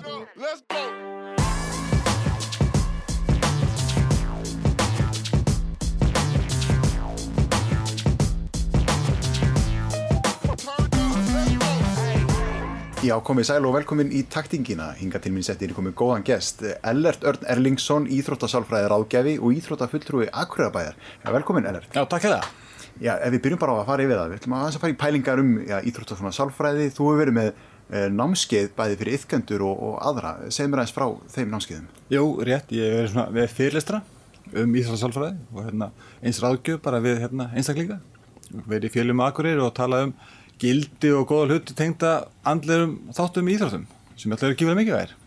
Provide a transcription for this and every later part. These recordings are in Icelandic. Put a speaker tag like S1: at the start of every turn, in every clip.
S1: Let's go.
S2: Já, komið sæl og velkomin í taktingina. Hinga til mín settir komið góðan gest. Ellert Örn Erlingsson, íþróttasálfræðir ágjafi og íþróttafulltrúi Akureyðabæðar. Já, velkomin Ellert.
S3: Já, takk fyrir það.
S2: Já, ef við byrjum bara á að fara yfir það. Við ætlum að aðeins að fara í pælingar um íþróttasálfræði. Þú hefur verið með námskeið bæði fyrir yfkendur og, og aðra. Segð mér aðeins frá þeim námskeiðum.
S3: Jú, rétt, ég verið svona við fyrirlistra um íþróttasálfræði og hérna, eins ráðgjöf bara við hérna, einstaklinga. Verið í fjölum Akureyri og tala um gildi og góða hluti tengda andlerum þáttum í íþróttum sem alltaf eru gífilega mikið væri.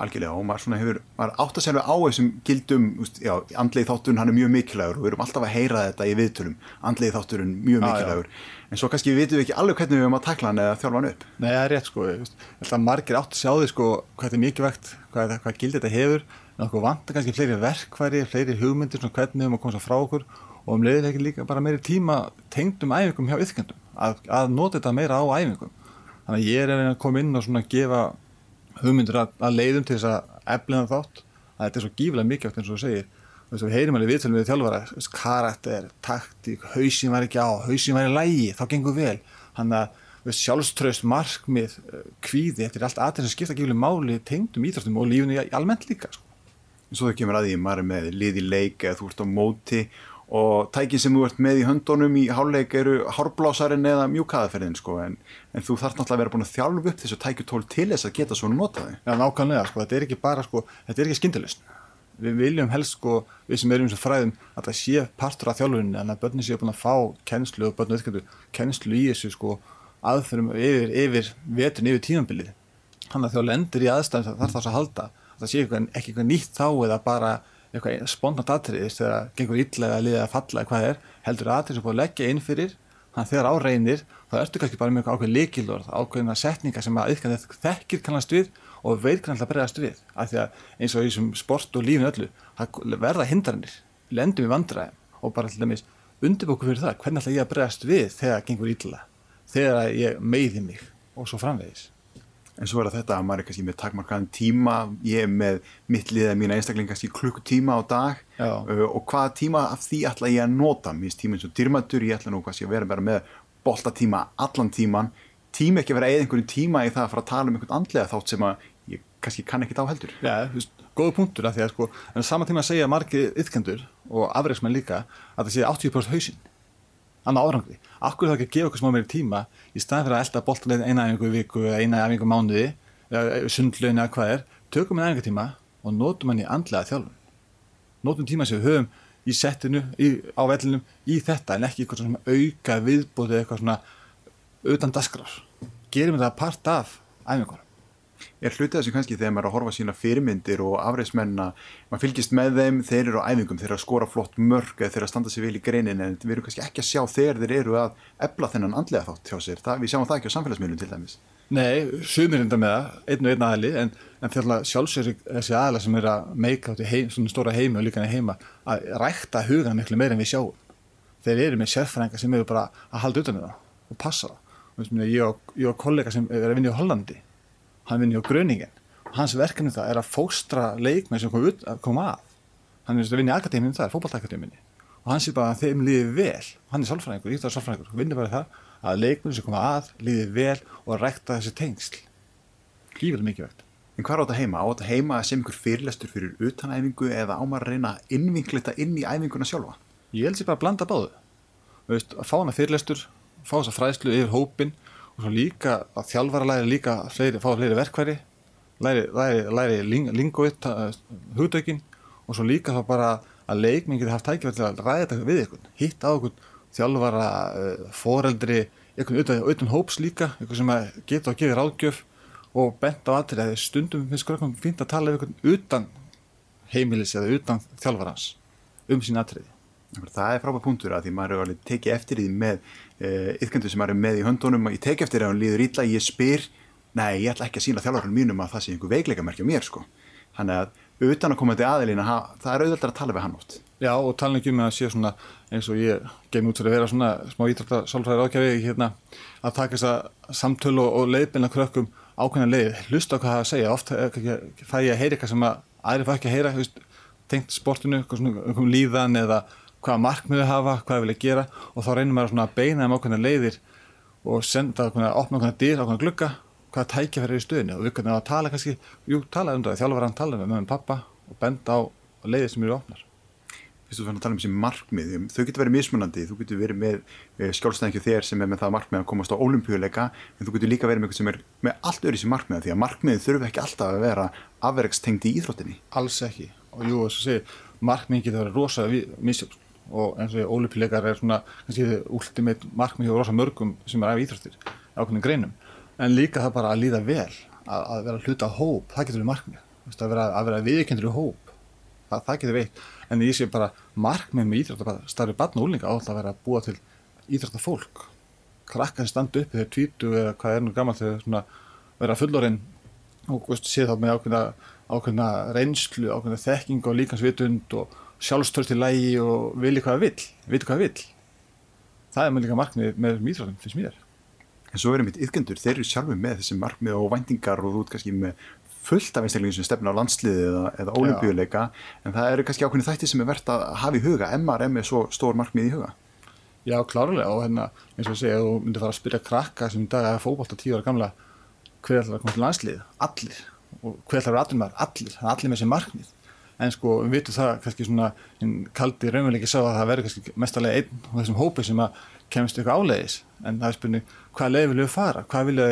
S2: Algjörlega og maður svona hefur, maður átt að segja á þessum gildum, úst, já, andlegi þátturinn hann er mjög mikilvægur og við erum alltaf að heyra þetta í viðtölum, andlegi þátturinn mjög
S3: Já,
S2: mikilvægur, en svo kannski vitum við ekki alveg hvernig við höfum að takla hann eða þjálfa hann upp.
S3: Nei, það er rétt sko, ég held að margir átt að sjá því sko hvað þetta er mikilvægt, hvað, hvað gildi þetta hefur, en okkur vantar kannski fleiri verkværi, fleiri hugmyndir svona hvernig við höfum að koma svo frá okkur og um leiðið ekki líka bara meiri tíma tengdum æfingum hjá yfkendum, að, að nota þetta meira á æfingum. Þannig að ég er að koma inn og svona gefa hugmyndir að, að leiðum til þess að eflina þátt, að þetta er svo gífilega mikilvægt eins og þú segir. Þú veist, við heyrim alveg viðtölu við þjálfara, karakter, taktík, hausin var ekki á, hausin var í lægi, þá gengur vel. Þannig að sjálfströst, markmið, kvíði, þetta er allt aðeins sem skipta gífilega máli tengdum íþróttum og lífinu almennt líka. Sko.
S2: Svo þau kemur að því, maður með lið í leik eða þú ert á móti og tæki sem þú ert með í höndunum í háluleik eru hárblásarinn eða mjúkaðaferðin sko, en, en þú þarf náttúrulega að vera búin að þjálfa upp þessu tækjutól til þess að geta svona notaði.
S3: Já, nákvæmlega, sko, þetta er ekki bara, sko, þetta er ekki skindilust. Við viljum helst, sko, við sem erum sem fræðum, að það sé partur af þjálfurinni, en að börnin séu búin að fá kennslu og auðvitað kennslu í þessu, sko, aðferðum yfir, yfir veturinn, yfir tímambilið. Þannig að þjálfur endur í aðstæðum þarf þess að halda, að það sé ekki eitthvað nýtt þá eða bara eitthvað spontant atriðist þegar það gengur illa eða liðið að falla eða hvað er, heldur atrið sem búið að leggja inn fyrir, þannig að þegar á reynir, þá ertu kannski bara með eitthvað ákveð líkilorð, ákveðina setninga sem að yfkan þekkir kannast við og veit kannski að bregðast við, af því að eins og í þessum sport og lífinu öllu, það verða hindranir, lendum við vandræðum og bara dæmis undirbóku fyrir það, hvernig ætla ég að bregðast við þegar það gengur illa, þegar ég meiði mig og svo framvegis.
S2: En svo er þetta að maður er kannski með takmarkaðan tíma, ég er með mitt liðið mína einstakling kannski klukkutíma á dag. Uh, og hvaða tíma af því ætla ég að nota, mér finnst tíminn svo dyrmatur, ég ætla nú kannski að vera með boltatíma allan tíman, tíma ekki að vera eða einhverjum tíma í það að fara að tala um einhvern andlega þátt sem að ég kannski kann ekki þá heldur.
S3: Já, þú veist, góðu punktur að því að sko, en á sama tíma að segja margir ytkendur og afreiksmenn líka að það sé 80% hausinn annað árangri. Akkur er það ekki að gefa okkur smá meiri tíma í staðan fyrir að elda boltalegin eina æfingu í viku eða eina æfingu í mánuði sundlaun eða hvað er, tökum við æfingatíma og notum hann í andlega þjálfun. Notum tíma sem við höfum í settinu, í, á vellinum, í þetta en ekki eitthvað svona auka viðbóti eitthvað svona utan dasgrár. Gerum við það part af æfingunum.
S2: Er hlutið þessu kannski þegar maður er að horfa sína fyrirmyndir og afreismenna maður fylgist með þeim, þeir eru á æfingum þeir eru að skora flott mörg eða þeir eru að standa sér vel í greinin en við erum kannski ekki að sjá þegar þeir eru að ebla þennan andlega þátt hjá sér. Það, við sjáum það ekki á samfélagsmiðlum til dæmis.
S3: Nei, sumir enda með það, einn og einn aðli en, en fyrir sjálfsögur þessi aðla sem er að meika átti heim, svona stóra heimi og líka heima að rækta hugan miklu meira en við sjáum. Þeir eru með sérfrænga sem eru bara að halda utan um það og passa það. Ég og, ég og kollega sem er að vinna í Hollandi hann vinna í Gröningen og hans verkefni það er að fóstra leikmenn sem kom, ut, kom að. Hann er að vinna í akademinu það, fótballtakademinu og hann sé bara að þeim líði vel. Og hann er sálfræðingur, íþjóðar sálfræðingur. Vinnur bara það að leikmenn sem koma að líði vel og rækta þessi tengsl. Gífilega mikilvægt.
S2: En hvað er á þetta heima? Á þetta heima að sem ykkur fyrirlestur fyrir utanæfingu eða á maður að reyna að innvinklita inn í æfinguna sjálfa?
S3: ég held sér bara að blanda báðu. Veist, að fá hana fyrirlestur fá þessa fræðslu yfir hópin og líka að þjálfara læri líka fleiri, fá fleiri verkværi læri, læri, læri ling, lingoitt hugdökin og svo líka þá bara að leikminn geti haft tækifæri til að ræða þetta við ykkur hitt á ykkur þjálfara uh, foreldri, ykkur utan, utan hóps líka ykkur sem geta að gefa ráðgjöf og bent á aðrið að stundum finnst skrökkum fínt að tala ykkur utan heimilis eða utan þjálfarans um sín aðriði
S2: Það er frábæð punktur að því maður er alveg tekið eftir því með uh, yfkendur sem maður er með í höndunum. Ég tek eftir að hann líður illa, ég spyr nei, ég ætla ekki að sína þjálfarinn mínum að það sé einhver veikleika merkja mér sko. Þannig að utan að koma til aðilina það er auðvitað að tala við hann átt
S3: Já og tala ekki um að sé svona eins og ég gem út fyrir að vera svona smá ítrafta sálfræðir ákjæfi hérna að taka þessa samtölu og, og leiðbyrna krökkum ákveðna leið, hlusta á hvað það að segja. Oft fæ ég að heyra eitthvað sem að aðri fæ ekki að heyra, veist, tengt sportinu um líðan eða hvaða markmiðu hafa, hvað vilja gera og þá reynir maður að beina um ákveðna leiðir og senda ákveðna, opna ákveðna dyr, ákveðna glugga hvaða tækja fyrir í stöðinu og við kanum að tala kannski, jú, tala um það, þjálfur hann tala um með pappa og benda á leiðir sem eru opnar.
S2: Fyrstu fann að tala um þessi markmið, þau getur verið mismunandi, þú getur verið með eh, skjálfstæðingju þér sem er með það markmið að komast á ólimpíuleika en þú getur líka verið með eitthvað sem er með allt öðru sem markmið því að markmiðið þurfu ekki alltaf að vera afverkstengt í íþróttinni.
S3: Alls ekki. Og jú, þess að segja, markmið getur verið rosa misjöfn og eins og ólimpíuleikar er svona, kannski ultimate markmið og rosa mörgum sem er af íþróttir ákveðin greinum. En líka það bara að líða vel að, að vera hluta hóp, það getur verið markmið, að vera, vera viðkendur í hóp, það, það getur verið en ég sé bara markmið með íþróttastarfi barn og úlinga átt að vera að búa til íþróttafólk. Krakkar sem standa upp þegar tvítu eða hvað er nú gammal þegar vera fullorinn og veist, sé þá með ákveðna, ákveðna reynslu, ákveðna þekking og líkansvitund og sjálfstörst í lægi og vilja hvað það vil, viti hvað það vil það er með líka markmið með íþróttum finnst mér.
S2: En svo erum við ytkendur, þeir eru sjálfur með þessi markmið og væntingar og þú ert kannski með fullt af einstaklingum sem stefna á landsliði eða, eða ólimpíuleika en það eru kannski ákveðin þætti sem er verðt að hafa í huga. MRM er svo stór markmið í huga.
S3: Já, klárlega. Og hérna eins og ég segja, þú myndir fara að spyrja krakka sem í dag er fókbalt á tíu ára gamla hver ætlar að koma til landslið, allir. Og hver ætlar að vera aðrunmar, allir. Það er allir með þessi markmið en sko við vitum það kannski svona kaldi raunveruleiki sá að það verður kannski mestarlega einn á þessum hópi sem að kemst ykkur áleiðis. En það er spurning hvað leið vilju fara, hvað við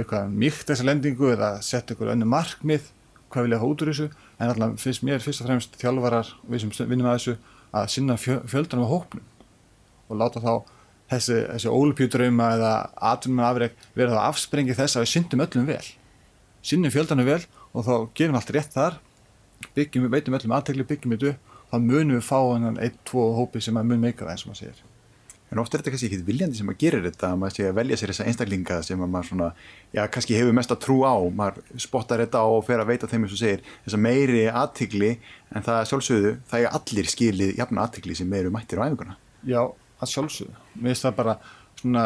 S3: eitthvað mýkt þessa lendingu eða setja ykkur önnu markmið? Hvað út úr þessu? En alltaf finnst mér fyrst og fremst þjálfarar við sem vinnum að þessu að sinna fjöldanum á hópnum. Og láta þá þessi, þessi ólupjúdrauma eða atvinnum afreg vera þá afsprengi þess að við syndum öllum vel. Syndum fjöldanum vel og þá gerum allt rétt þar byggjum við, veitum öllum aðtegli, byggjum við upp þá munum við fá hann einn, tvo hópi sem að mun meika það eins og maður segir.
S2: En ofta er þetta kannski ekki viljandi sem að gera þetta að maður sé að velja sér þessa einstaklinga sem að maður svona, já, kannski hefur mest að trú á. Maður spottar þetta á og fer að veita þeim eins og segir þessa meiri aðtigli en það sjálfsögðu, það er allir skilið jafna aðtigli sem meiri mættir á æfinguna.
S3: Já, að sjálfsögðu, mér finnst það bara svona,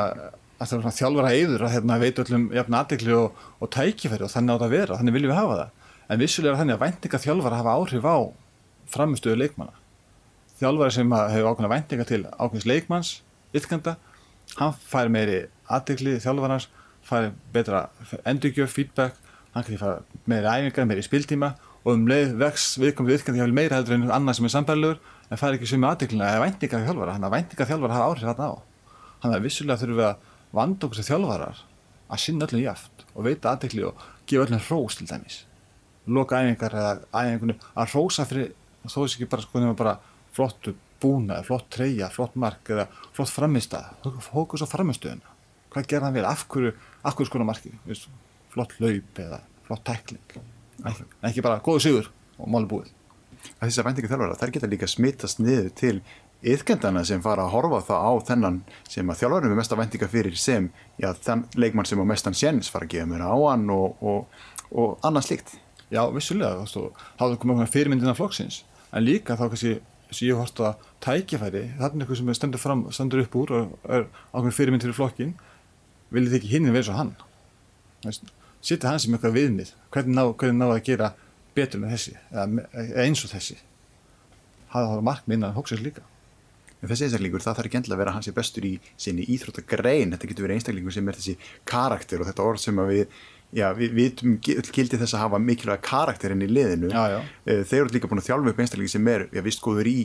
S3: að það er svona þjálfara eður að hérna, veitu öllum jafna aðtigli og, og tækifæri og þannig á það að vera, þannig viljum við hafa það en vissulega þannig að væntinga þjálfara hafa áhrif á framistöðu leikmanna þjálfari sem hefur ákveðna væntinga til ákveðs leikmanns ytkanda, hann fær meiri aðdegli þjálfarnars, fær betra endurgjöf, feedback, hann kan því fara meiri æfingar, meiri spiltíma og um leið vex viðkomið ytkandi hjá meira heldur en annað sem er sambærlegur en fær ekki sumi aðdeglina eða væntinga þjálfara, hann að væntinga þjálfara hafa áhrif hérna á. Hann að vissulega þurfum við að vanda okkur sem þjálfarar að sinna öllum jáft og veita aðdegli og gefa öllum hrós til dæmis. Loka æfingar eða æfingunum að hrósa fyrir þó þess ekki bara sko bara flottu búna, flott treyja, flott mark eða flott framistað, fókus á framistöðuna hvað gerða hann vel, af hverju af hverju skona marki, flott laup eða flott tekling en ekki bara góðu sigur og máli búið
S2: Þessar væntingu þjálfara, þær geta líka smittast niður til yðkendana sem fara að horfa það á þennan sem að þjálfarum er mest að væntinga fyrir sem já, þann leikmann sem á mestan séns fara að gefa mér á hann og, og, og annað slikt
S3: Já, vissulega, þá er komið fyrirmyndina flokksins. En líka þá kannski sem ég horfst að tækifæri er eitthvað sem stendur, fram, stendur upp úr og er ákveðin fyrirmynd fyrir flokkin viljið ekki hinn vera svo hann? Sitja hann sem eitthvað viðmið. Hvernig ná, hvernig ná að gera betur með þessi? Eða eins og þessi? Hafa það markmið innan hóksins líka?
S2: En þessi einstaklingur, það þarf ekki endilega að vera hans í bestur í sinni íþróttagrein, þetta getur verið einstaklingur sem er þessi karakter og þetta orð sem við já, við vitum gildi þess að hafa mikilvæga karakterinn í liðinu.
S3: Já, já.
S2: Eh, þeir eru líka búin að þjálfa upp einstaklingi sem er, já, vist góður í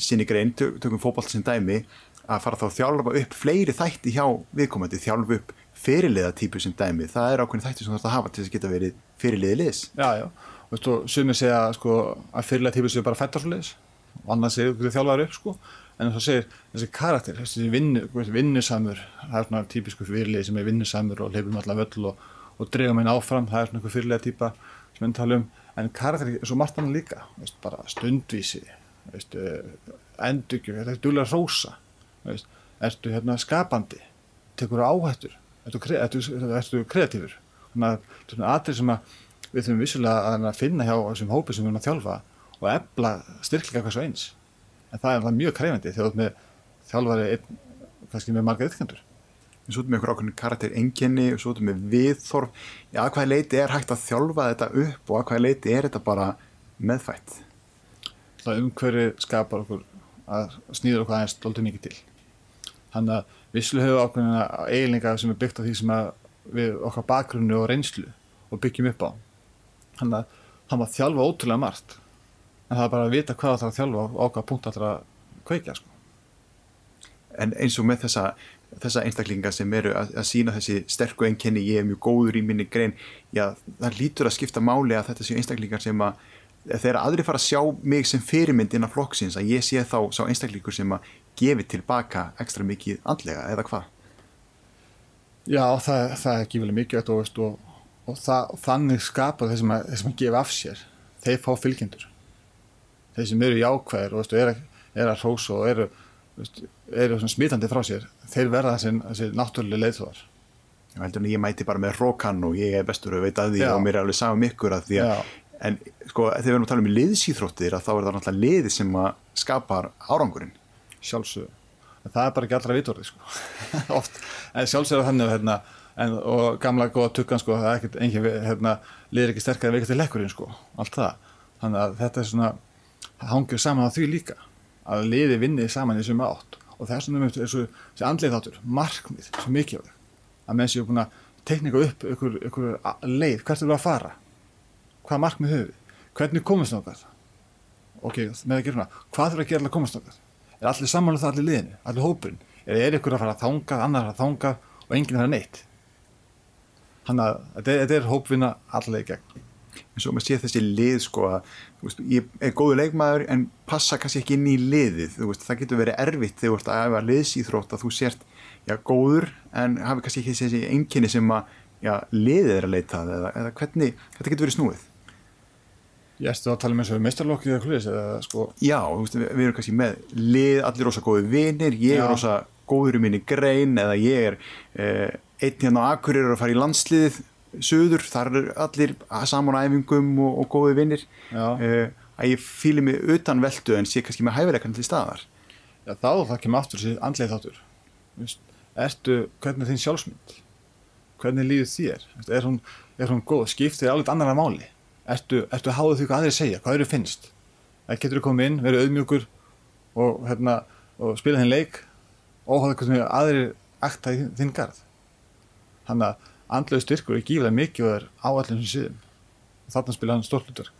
S2: sinni grein, tökum fókbalt sem dæmi að fara þá að þjálfa upp fleiri þætti hjá viðkomandi, þjálfa upp fyrirliða típu sem dæmi, það er ákveðin þætti sem þú þarfst að hafa til þess að geta verið fyrirliði liðs.
S3: Já, já, og þú veist, sumir segja sko, að fyrirliða típu séu bara fættarsliðis og annars segir þú þjálfaður upp sko. En þess að segir þessi karakter, þessi vinnu, vinnusamur það er svona típisku fyrirlið sem er vinnusamur og leifum allar völl og, og drega mér áfram, það er svona einhver fyrirlega típa sem við talum, en karakter er svo margt annan líka, veist, bara stundvísi veist, endurgjum þetta er dúlega rósa veist, ertu hérna skapandi? Tekur áhættur? Ertu, ertu, ertu kreatífur? Þannig að þetta er svona aðrið sem að við þurfum vissulega að finna hjá þessum hópi sem við erum að þjálfa og ebla styrkleika hvað svo eins. En það er mjög krefandi þegar þú ert með þjálfari kannski með marga ytkendur
S2: svo erum við einhver ákveðin karakter enginni og svo erum við viðþorf já, að hvaða leiti er hægt að þjálfa þetta upp og að hvaða leiti er þetta bara meðfætt?
S3: Það umhverfi skapar okkur að snýður okkur aðeins doldið mikið til. Þannig að visslu hefur ákveðina eiginleika sem er byggt á því sem við okkar bakgrunnu og reynslu og byggjum upp á. Þannig að það maður þjálfa ótrúlega margt en það er bara að vita hvað það þarf að þjálfa og hvaða punkt það að kveikja sko.
S2: En eins og með þessa þessa einstaklinga sem eru að, að sína þessi sterku enkenni, ég er mjög góður í minni grein, já, það lítur að skipta máli að þetta séu einstaklingar sem að þegar aðri fara að sjá mig sem fyrirmynd innan flokksins, að ég sé þá sá einstaklingur sem að gefi tilbaka ekstra mikið andlega, eða hvað?
S3: Já, það, það er vel mikið og, og, og það, þannig skapar þeir sem að, þeir sem að gefa af sér. Þeir fá fylgjendur. Þeir sem eru jákvæðir og er, er að hrósa og eru eru smitandi frá sér þeir verða þessi náttúrulega leiðþóðar
S2: Já, heldur en ég mæti bara með rókan og ég er bestur að veita að því Já. og mér er alveg saman ykkur að því að Já. en sko þegar við erum að tala um liðsýþróttir að þá er það náttúrulega liði sem að skapar árangurinn.
S3: Sjálfsög, en það er bara ekki allra vitorði sko, oft. En sjálfsög er þannig hérna, en, og gamla góða tukkan sko, það er ekkert engin hérna, liðir ekki sterkari veikast í lekkurinn sko, allt það. Þannig að þetta er svona hangið saman á því líka að liði vinni saman í þessum átt. Og þess vegna er þessu andlið þáttur markmið, svo mikið að menn séu búin að teknika upp ykkur, ykkur leið, hvert er það að fara? Hvað markmið höfum við? Hvernig komast náttúrulega ok, með að gera hana, hvað þurfa að gera að komast náttúrulega er allir saman um það allir liðinu, allir hópurinn? Eða er ykkur að fara að þanga, annar að þanga og enginn að fara neitt? Þannig að þetta er hópvinna allir í gegn
S2: en svo maður sé þessi lið sko að veist, ég er góðu leikmaður en passa kannski ekki inn í liðið. Veist, það getur verið erfitt þegar þú ert að efa liðsýþrótt að þú sért já, góður en hafi kannski ekki þessi enginni sem að já, liðið er að leitað eða, eða hvernig þetta getur verið snúið.
S3: Ég ætti að tala um eins og meistarlokkið eða hlutis sko...
S2: Já, veist, við, við erum kannski með lið, allir rosa góði vinir ég já. er rosa góður í minni grein eða ég er eh, einn hérna á Akureyri að fara í landsliðið söður, þar er allir saman á æfingum og, og góði vinnir uh, að ég fýli mig utan veldu en sé kannski með hæfileikann til staðar
S3: Já þá það kemur aftur sér andleið þáttur Ertu, hvernig er þín sjálfsmynd? Hvernig líður þér? Er hún, er hún góð? Skiptir þér alveg annar máli? Ertu, ertu háðu því hvað aðri segja? Hvað eru finnst? Það getur þú komið inn, verið auðmjögur og, hérna, og spila þinn leik og hóða hvernig aðri akta í þinn garð Þannig að andlega styrkur er gífilega mikið og er á allir sem síðum og þarna spila hann stort hlutverk.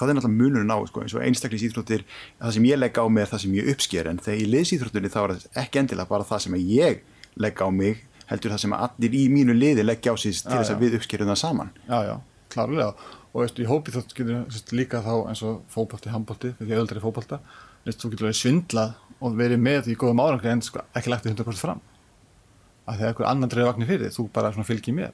S2: Það er náttúrulega munurinn á sko, eins og einstaklega íþróttir það sem ég legg á mig er það sem ég uppsker en þegar ég les íþróttinni þá er það ekki endilega bara það sem ég legg á mig heldur það sem allir í mínu liði leggja á síðan til þess að við uppskerum það saman.
S3: Já, já, klárlega. Og veist, ég hópi þátt getur líka þá eins og fókbalti, handbalti, því er fókbalta þú getur svindlað og verið með í góðum árangri en sko, ekki lagt 100% fram að þegar einhver annan dreif vagnir fyrir þú bara fylgir með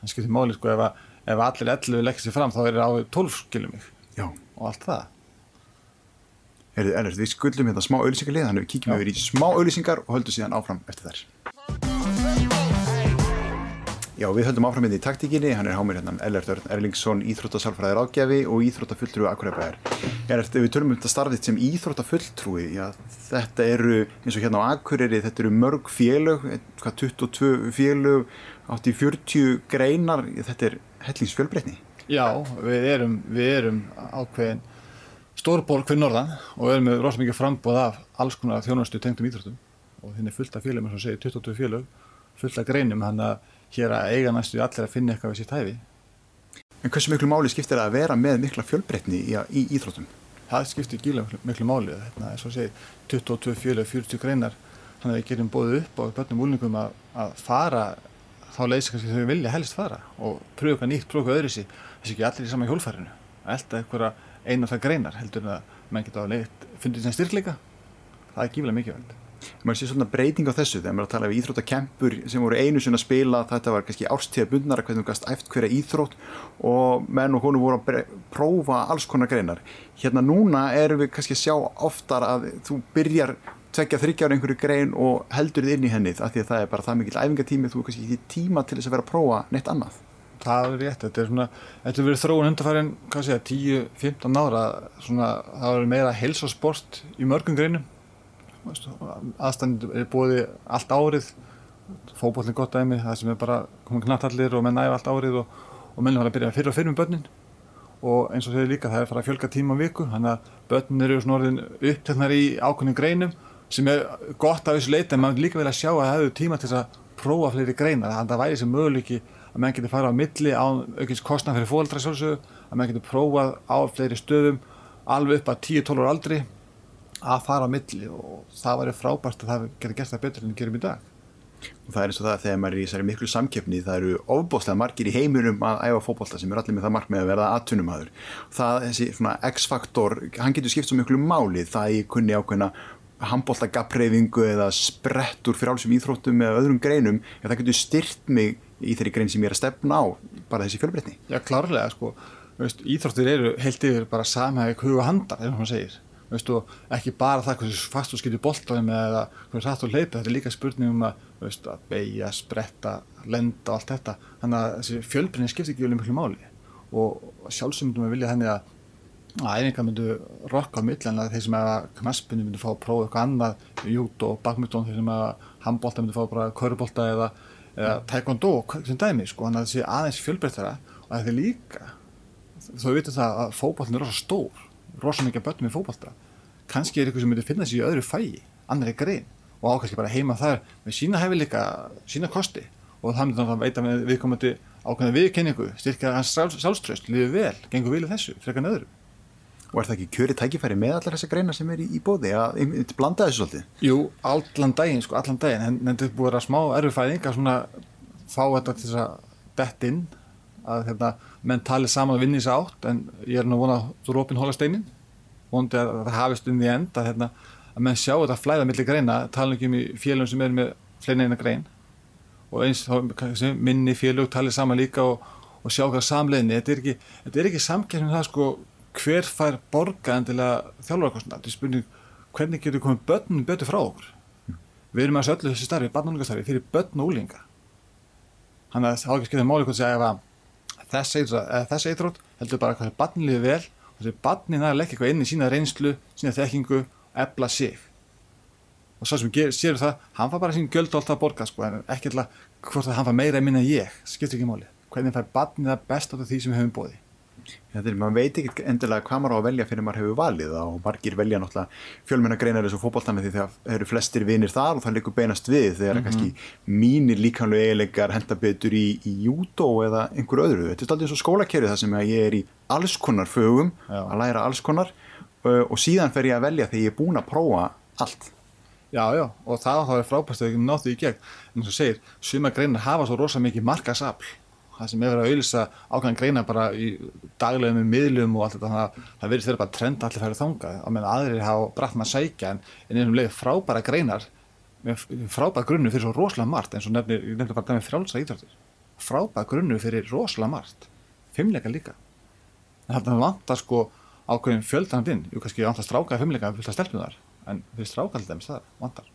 S3: þannig skilur máli sko ef, að, ef allir 11 leggir sér fram þá er það á 12 skilum
S2: Já.
S3: og allt það.
S2: Erðu, erðu, við skuldum hérna smá auðlýsingarlið þannig við kíkjum yfir í smá auðlýsingar og höldum síðan áfram eftir þær Já, við höldum áfram hérna því taktíkinni, hann er hámir hérna Ellert Örn Erlingsson, Íþróttasalfræðir ágjafi og Íþróttafulltrúi Akureybæðar. Við törum um þetta starfið sem Íþróttafulltrúi, já, þetta eru eins og hérna á Akureyri, þetta eru mörg félög, hvað 22 félög, átti 40 greinar, þetta er hellingsfjölbreytni.
S3: Já, við erum, við erum ákveðin stórborg fyrir norðan og við erum með rosalega mikið frambóð af alls konar þjónastu tengdum íþróttum og þinn er fullt af félögum, eins og segir 22 félög, fullt af greinum, hann að hér að eiga næstu allir að finna eitthvað við sitt hæfi.
S2: En hversu miklu máli skiptir að vera með mikla fjölbreytni í, í íþróttum?
S3: Það skiptir gíla miklu máli. Þetta er svo að segja 22 fjölu, 40 greinar þannig að við getum bóðið upp á börnum úlningum að, að fara þá leysi kannski þau vilja helst fara og pröfa eitthvað nýtt, pröfa eitthvað öðru sí þessi ekki allir í sama hjólfærinu að elda eitthvað einu af það greinar heldur en að menn geta leitt fundið sem styrkleika það er gífilega mikilvægt
S2: maður sé svona breyting á þessu þegar maður er að tala um íþróttakempur sem voru einu sinna að spila þetta var kannski ástíðabundnara hvernig þú gæst æft hverja íþrótt og menn og honu voru að prófa alls konar greinar. Hérna núna erum við kannski að sjá oftar að þú byrjar tvekja þryggjára einhverju grein og heldur þið inn í hennið af því að það er bara það mikil æfingatími þú er kannski ekki tíma til þess að vera að prófa neitt annað.
S3: Það er rétt, þetta er svona þetta er verið þróun undarfærin, hvað sé ég, 10-15 ára svona, það er meira helsasport í mörgum greinum aðstæðin er búið allt árið. Fókbólinn gott dæmi, það sem er bara komið knattallir og menn næfa allt árið og, og menn var að byrja fyrir og fyrir með börnin. Og eins og þeir líka það er fara að fjölga tíma á viku þannig að börnin eru svona orðin uppteknar í ákveðnum greinum sem er gott af þessu leita en maður líka vilja sjá að það hefur tíma til að prófa fleiri greinar. Þannig að það væri sem möguleiki að menn getur fara á milli á aukins kostnað fyrir fólkdra að menn getur prófað á fleiri stöðum alveg upp að 10-12 ára aldri að fara á milli og það væri frábært að það getur gert það betur en það gerum í dag
S2: og það er eins og það að þegar maður er í þessari miklu samkeppni það eru ofbóðslega margir í heiminum að æfa fókbólta sem er allir með það markmið að verða aðtunumhaður. Það, þessi svona X-faktor, hann getur skipt svo miklu máli það ég kunni ákveðna handbóltagapreyfingu eða sprettur frálsum íþróttum eða öðrum greinum ef það getur styrt mig í þeirri grein sem ég er að stefna á bara þessi fjölbreytni.
S3: Já, klárlega sko, íþróttir eru heilt yfir bara samhæg huga handar, eins og hann segir Veistu, ekki bara það hversu fast þú skilur bóltaði með eða hversu hrætt þú hleypið, þetta er líka spurning um að, veistu, að beigja, spretta, lenda og allt þetta. Þannig að þessi fjölbreyni skiptir ekki vel mjög máli. Og sjálfsögmyndum við vilja henni að að einingar myndu rokka á milli en að þeir sem að knaspinu myndu fá að prófa eitthvað annað, jút og bakmyndun þeir sem að handbólta myndu fá bara körubólta eða, eða taekwondo sem dæmi sko, þannig að þessi aðeins fjölbreytara og að þeir líka, þó við vitum það að fókbóltin er rosa stór rosa mikið börnum í fókbalta kannski er eitthvað sem myndir finna sér í öðru fæi annari grein. Og ákvæmst bara heima þar með sína hefileika, sína kosti. Og það myndir þá veita með viðkomandi ákvæmda viðkenningu, styrkja hans sjálfströst liður vel, gengur vilja þessu, frekar nöðru
S2: Og er það ekki kjöri tækifæri með allar þessa greina sem er í, í bóði að blanda þessu svolítið?
S3: Jú, allan daginn, sko, allan daginn. En, en þetta búið að smá erfufæðing að svona fá þetta til þess að dett inn að hérna, menn tali saman og vinni þess átt en ég er nú vonað þú rópin hóla steinin vonandi að það hafist inn í end að, hérna, að menn sjá þetta flæða millir greina, tala ekki um í félagum sem er með fleina eina grein. Og eins þá minni félag tali saman líka og, og sjá hvað samleginni, þetta er ekki, ekki samkjæmum það sko hver fær borga endilega þjálfarkostna þetta er spurning hvernig getur komið börnum betur frá okkur? Við erum að þessu öllu þessi starfi, barnungastarfi fyrir börn og úlinga hann að það á ekki skilðið máli hvort að þess eitrótt heldur bara hvað barnliði vel og þessi barnin að leggja eitthvað inn í sína reynslu sína þekkingu, ebla sig. Og svo sem séu það hann fær bara sín göld alltaf að borga sko, en ekki alltaf hvort að hann fær meira en minna ég skiptir ekki máli, hvernig fær barnið að best á því sem við höfum bóði
S2: Þetta er, maður veit ekki endilega hvað maður á að velja fyrir maður hefur valið og margir velja náttúrulega fjölmennagreinar eins og fókbóltana því það eru flestir vinir þar og það likur beinast við þegar mm -hmm. kannski mínir líkanlega eiginleikar henda betur í, í júdó eða einhver öðru. Þetta er alltaf eins og skólakerfið þar sem ég er í alls konar fögum Já. að læra alls konar og síðan fer ég að velja þegar ég er búin að prófa allt.
S3: Já, já, og það þá er frábært að við náttúrulega í gegn, en og segir, suma greinar hafa svo rosa mikið markasafl það sem er verið að auðvisa ákvæðan greina bara í daglegum með miðlum og allt þetta þannig að það verður þeirra bara trend allir færið þangað. Á meðan aðrir hafa brætt maður að sækja en einhvern veginn frábæra greinar með frábæra grunnu fyrir svo rosalega margt eins og nefnir, ég nefnir bara það með frjálsa íþjóttir frábæra grunnu fyrir rosalega margt. Fimmleika líka. En það vantar sko ákveðin fjöldanandinn, jú kannski vantar strákaði fimmleika en það vantar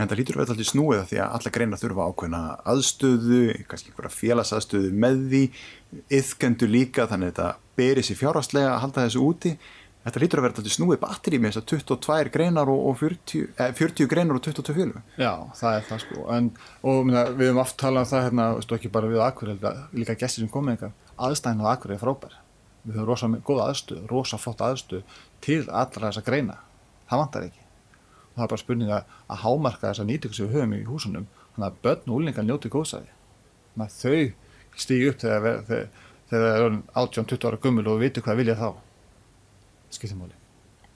S2: En það lítur vel alltaf snúið því að alla greina þurfa ákveðna aðstöðu, kannski einhverja félagsaðstöðu með því, yðkendu líka þannig að þetta beri sér fjárhastlega að halda þessu úti. Þetta lítur vera alltaf snúið batteri með þess að 22 greinar og 40, eh, 40 greinar og 22 félög.
S3: Já, það er það sko. En, og minna, við höfum oft talað um það hérna, stu ekki bara við Akureyri, líka gæstir sem komið eitthvað, aðstæðin á Akureyri er frábær. Við höfum rosa góða aðstöð, rosa flott aðstöð til allra þessa greina. Það vantar ekki það er bara spurning að, að hámarka þessa nýtingu sem við höfum í húsunum. Þannig að börn og úlingar njóti góðsæði þannig að þau stýgi upp þegar það er 18-20 ára gummul og vitum hvað vilja þá. Skiptumóli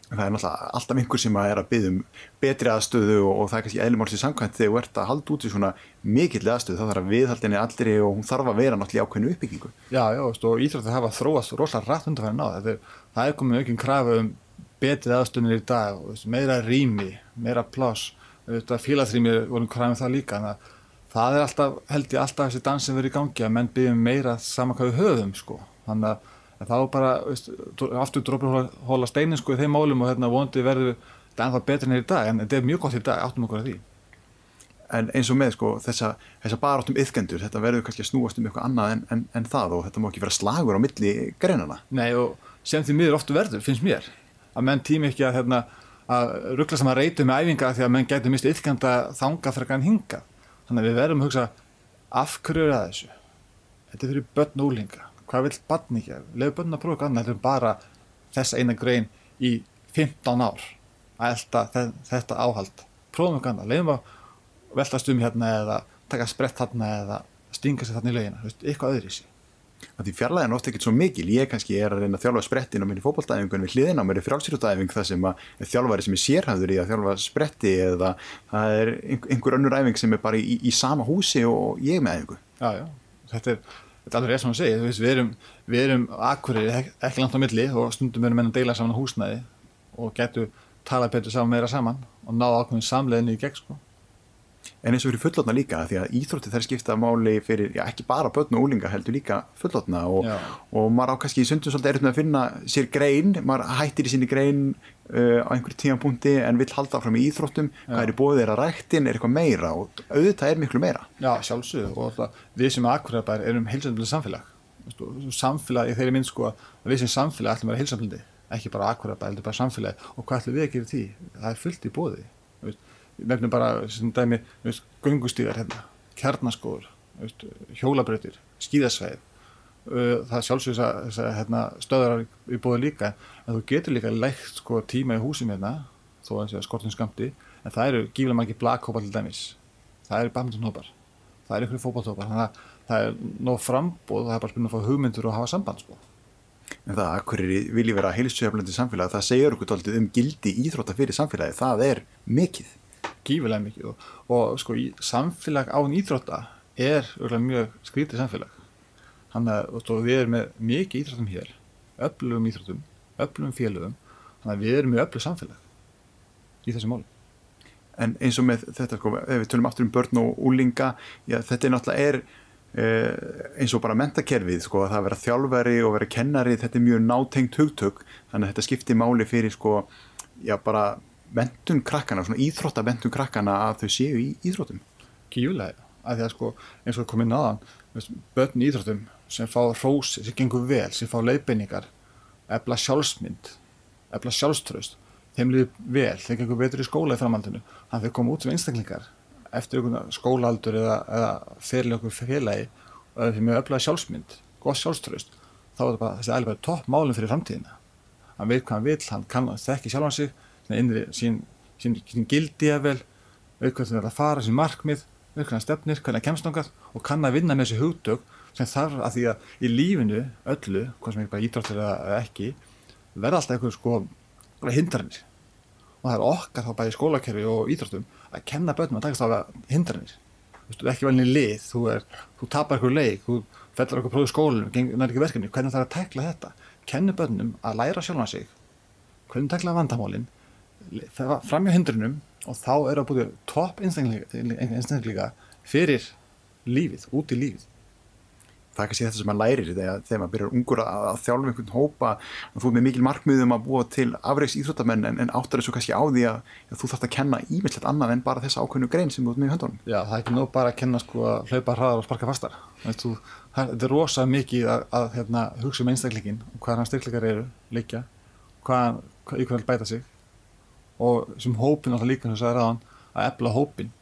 S2: Það er alltaf einhver sem að er að byggja um betri aðstöðu og, og það er kannski eðlumálsið samkvæmt þegar þú ert að halda út í svona mikill aðstöðu þá þarf að viðhaldinni allri og hún þarf að vera náttúrulega ákveðinu uppbyggingu.
S3: Já, já, og Íþróttið hafa þróast rosalega rætt undanfæri náð það er komið aukinn krafu um betrið aðstöðunir í dag meira rými, meira pláss. Félagþrými vorum kræmið það líka þannig að það er alltaf, held ég alltaf þessi dans sem verður í gangi að menn byggjum meira saman hvað við höfum sko. Þannig að þá bara, veist, aftur drópur hóla steinin sko í þeim málum og hérna vondi verður þetta ennþá betur enn í dag en þetta er mjög gott í dag, áttum okkur að því.
S2: En eins og með sko þessa, þessa baráttum yfkendur, þetta verður kannski að snúast um eitthvað annað en, en, en það og þetta má ekki vera slagur á milli greinana
S3: Nei og sem því miður oftu verður, finnst mér að menn tími ekki að, hérna, að ruggla saman reytu með æfinga því að menn getur mistið yfkenda þanga frekar en hinga þannig að við verðum að hugsa af hverju er það þessu? Þetta er fyrir börn og úlinga hvað vil barn ekki, lefu börn að prófa eitthvað annað þetta er bara þessa eina grein í 15 ár. Að elda þe- þetta áhald. Prófum eitthvað annað, leifum að veltast um hérna eða taka sprett þarna eða stinga sér þarna í veist, eitthvað öðru í sig
S2: að því fjarlæðin ofta ekkert svo mikil. Ég kannski er að reyna að þjálfa sprettin á minni fótballtæfingun við hliðina á mér er frjálsýrútæfing það sem að þjálfari sem er sérhæður í að þjálfa spretti eða það er einhver, önnur æfing sem er bara í, í sama húsi og ég með æfingu.
S3: Já, já, þetta er, þetta er alveg rétt sem segir, þú veist, við erum, erum akkurir ekki langt á milli og stundum erum menn að deila saman á húsnæði og getur talað betur saman meira saman og ná ákveðin samleiðinu í gegn, sko.
S2: En eins og fyrir fullotna líka því að íþrótti þær skipta máli fyrir já, ekki bara börn og úlinga heldur líka fullotna og,
S3: Já.
S2: og maður á kannski í sundum svolítið með að finna sér grein maður hættir í sinni grein uh, á einhverjum tímapunkti en vill halda áfram í íþróttum hvað er í bóðið þeirra ræktin er eitthvað meira og auðvitað er miklu meira
S3: Já, sjálfsögðu og alltaf, við sem akkurir erum heilsamlega samfélag. Samfélag í þeirri mynd sko að við sem samfélag ætlum að vera heilsamlega, ekki bara akkurir heldur bara samfélag og hvað ætlum við að gera því? Það er fullt í bóði. Nefnum bara sem dæmi, göngustíðar hérna, kjarnaskóður, hjólabrautir, skíðasvæð, það sjálfsögðu þess að, hérna, stöðar í bóði líka, en þú getur líka lægt sko tíma í húsum hérna, þó að skortum skamti, en það eru gífilega margir blakhópar til dæmis, það eru badmintonhópar, það eru ykkur fótballhópar, þannig að það er nóg frambóð, það er bara spilin að fá hugmyndur og hafa samband sko.
S2: en það að hverju vilji vera heilsueflandi samfélagi það segir okkur um gildi íþrótta fyrir samfélagi það er mikið
S3: gífilega mikið og, og sko í samfélag án íþrótta er mjög skrítið samfélag. Hann að við erum með mikið íþróttum hér öflugum íþróttum, öflugum félögum þannig að við erum með öflug samfélag í þessu máli.
S2: En eins og með þetta sko, ef við tölum aftur um börn og úlinga, já þetta er náttúrulega er eh, eins og bara mentakerfið sko, að það að vera þjálfari og vera kennari þetta er mjög nátengt hugtök þannig að þetta skiptir máli fyrir sko, já bara mentun krakkana, svona íþrótta mentun krakkana að þau séu í íþróttum?
S3: Gífilega, að því að sko eins og komið náðan, börn í íþróttum sem fá rósi, sem gengur vel sem fá leiðbeiningar, efla sjálfsmynd efla sjálfströst þeim líður vel, þeim gengur betur í skóla í framhaldinu, þannig að þeir koma út sem einstaklingar eftir einhvern skólaldur eða, eða fyrir okkur félagi og þeim er öflaði sjálfsmynd, gott sjálfströst þá er það bara þessi æli bara topp málum fyrir framtíðina. Hann veit hvað hann vill, hann kann þekki sjálfan sig, innri, sín, sín, sín gildi að vel hvað það er að fara, sín markmið hann stefnir, hvernig hann kemst nángað og kann að vinna með þessi hugtök sem þarf að því að í lífinu öllu, hvað sem ekki bara ídráttur eða ekki verða alltaf eitthvað sko hindranir. Og það er okkar þá bæði skólakerfi og ídráttum að kenna börnum að takast á hindranir. Veist, ekki velni lið, þú, er, þú tapar eitthvað leik, þú fellar eitthvað prófið skólum, gengur ekki verkefni, hvernig það er að tekla þetta? Kennu börnum að læra sjálfan sig. Hvernig tekla vandamálin fram hjá hindrunum og þá er að búið topp einstaklinga fyrir lífið, út í lífið.
S2: Það er kannski þetta sem maður lærir þegar, þegar maður byrjar ungur að, að þjálfa einhvern hópa að þú er með mikil markmiðum að búa til afreiks íþróttamenn en, en áttar þessu kannski á því að, að þú þarfst að kenna ímyndslegt annað en bara þessa ákveðnu grein sem þú ert með í höndunum.
S3: Já, það er ekki nóg bara að kenna sko að hlaupa hraðar og sparka fastar. Veistu, það, þetta er rosa mikið að, að hérna, hugsa um einstaklingin hvað hann styrkleikar eru, leikja hvað, hvað, hvað bæta sig og sem hópin alltaf líka sem sagði ráðan að efla hópin.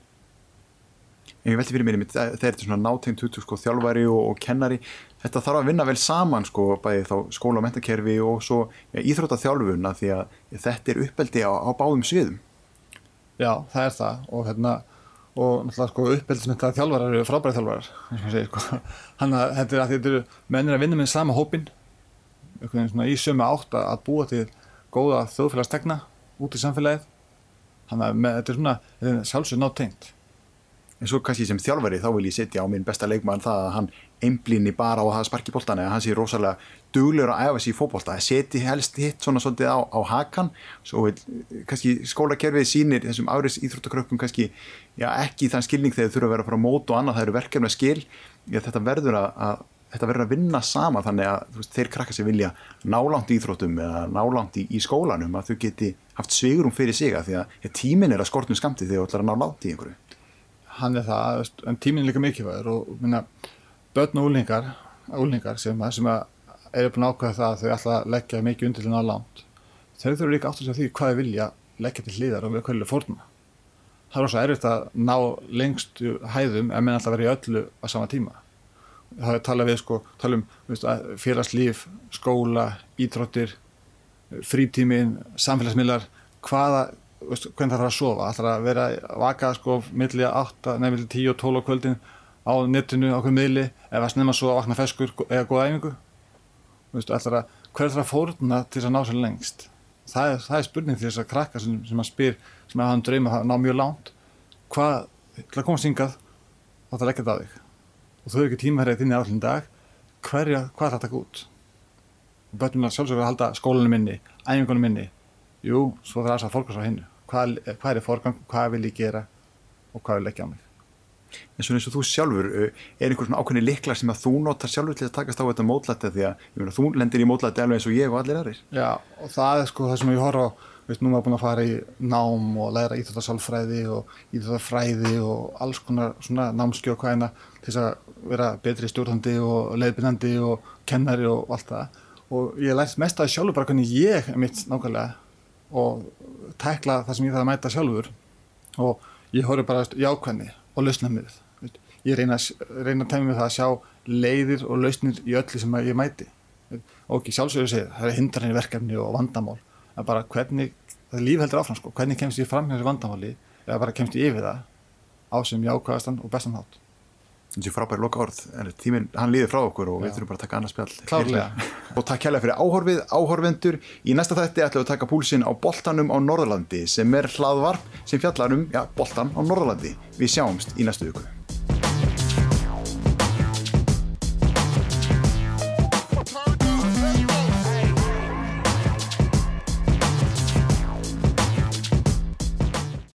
S2: Ég veldi fyrir mér einmitt, þegar þetta er svona nátengt hugtök sko, þjálfari og, og kennari. Þetta þarf að vinna vel saman sko, bæði þá skóla og mentakerfi og svo ja, íþróttaþjálfun að því að þetta er uppeldi á, á báðum sviðum.
S3: Já, það er það. Og hérna og náttúrulega sko uppeldismyndaði þjálfarar eru frábæri þjálfarar sko. Hann að þetta er að þetta eru mennir að vinna með sama hópin í sömu átt að búa til góða þjóðfélagstegna út í samfélagið. Hann að með, þetta er svona sjálfsög nátengt
S2: en svo kannski sem þjálfari þá vil ég setja á minn besta leikmann það að hann einblínni bara á að sparki bóltan eða hann sé rosalega duglegur að æfa sér í fótbolta. Að setja helst hitt svona svolítið á, á hakan svo vil kannski skólakerfið sínir þessum áriðs íþróttakrökkum kannski já, ekki þann skilning þegar þau þurfa að vera frá mót og annað það eru verkefni að skil já, þetta verður að, að þetta verður að vinna sama þannig að veist, þeir krakka sér vilja nálangt í íþróttum eða nálangt í, í skólanum að þau geti haft svigurum fyrir sig að því að tímin er að skortum skamti þegar þú ætlar að ná langt í einhverju.
S3: Hann er það, en tíminn er líka mikilvægur og minna, börn og úlingar, úlingar sem, sem eru búin að ákveða það að þau ætla að leggja mikið undir til náða langt þau þurfa líka átt að segja því hvað þau vilja leggja til hliðar og hverju fórna það er rosa erfitt að ná lengstu hæðum ef menn alltaf verið í öllu á sama tíma það er talað við sko, tala um félagslíf, skóla ídróttir, frítímin samfélagsmiðlar hvaða, veist, hvernig það þarf að sofa? Það þarf að vera að vaka sko milli 8, nefnilega 10 og 12 á kvöldin á netinu, á hverju miðli ef að snemma svo að vakna feskur eða góða æfingu? Veist, að, hver þarf að fórna til þess að ná sér lengst? Það er, það er spurning til þess að krakka sem, sem að spyr, sem að hann dreyma að ná mjög langt hvað, til að koma syngað þá þarf ekki að það þig og þau eru ekki tímaherrið inn í allin dag. Hverja, hvað er þetta að taka út? Að sjálfsögur að halda skólanum minni æfingunum minni jú, svo það er að á hennu hvað, hvað er fórgang, hvað vil ég gera? Og hvað vil ekki á mig?
S2: En svona eins og þú sjálfur, er einhver svona ákveðni liklar sem að þú notar sjálfur til að takast á þetta mótlætti því að mena, þú lendir í mótlætti alveg eins og ég og allir aðrir.
S3: Já, og það er sko það sem ég horfa á. Veist, nú maður búin að fara í nám og læra íþjóðarsálfræði og íþjóðarfræði og alls konar svona námskjóð hvaðina til þess að vera betri stjórnandi og leiðbyrnandi og kennari og allt það. Og ég lært mest að sjálfur bara hvernig ég er mitt nákvæmlega og tækla það sem ég þarf að mæta sjálfur. Og ég horfi bara jákvæmni og lausnamið ég reyna, reyna að temja mig það að sjá leiðir og lausnir í öllu sem ég mæti. Og ekki sjálfsögur segja það er hindranir verkefni og vandamál en bara hvernig, það líf heldur áfram sko, hvernig kemst ég fram hér í vandamáli eða bara kemst ég yfir það á sem jákvæðastan og bestan hátt
S2: Þetta er frábæri loka orð, en tíminn hann líður frá okkur og Já. við þurfum bara að taka annars spjall
S3: Klárlega.
S2: Og takk kærlega fyrir áhorfið, áhorvendur Í næsta þætti ætlum við að taka púlsinn á boltanum á Norðurlandi sem er hlaðvarp sem fjallar um, já, boltan á Norðurlandi. Við sjáumst í næstu viku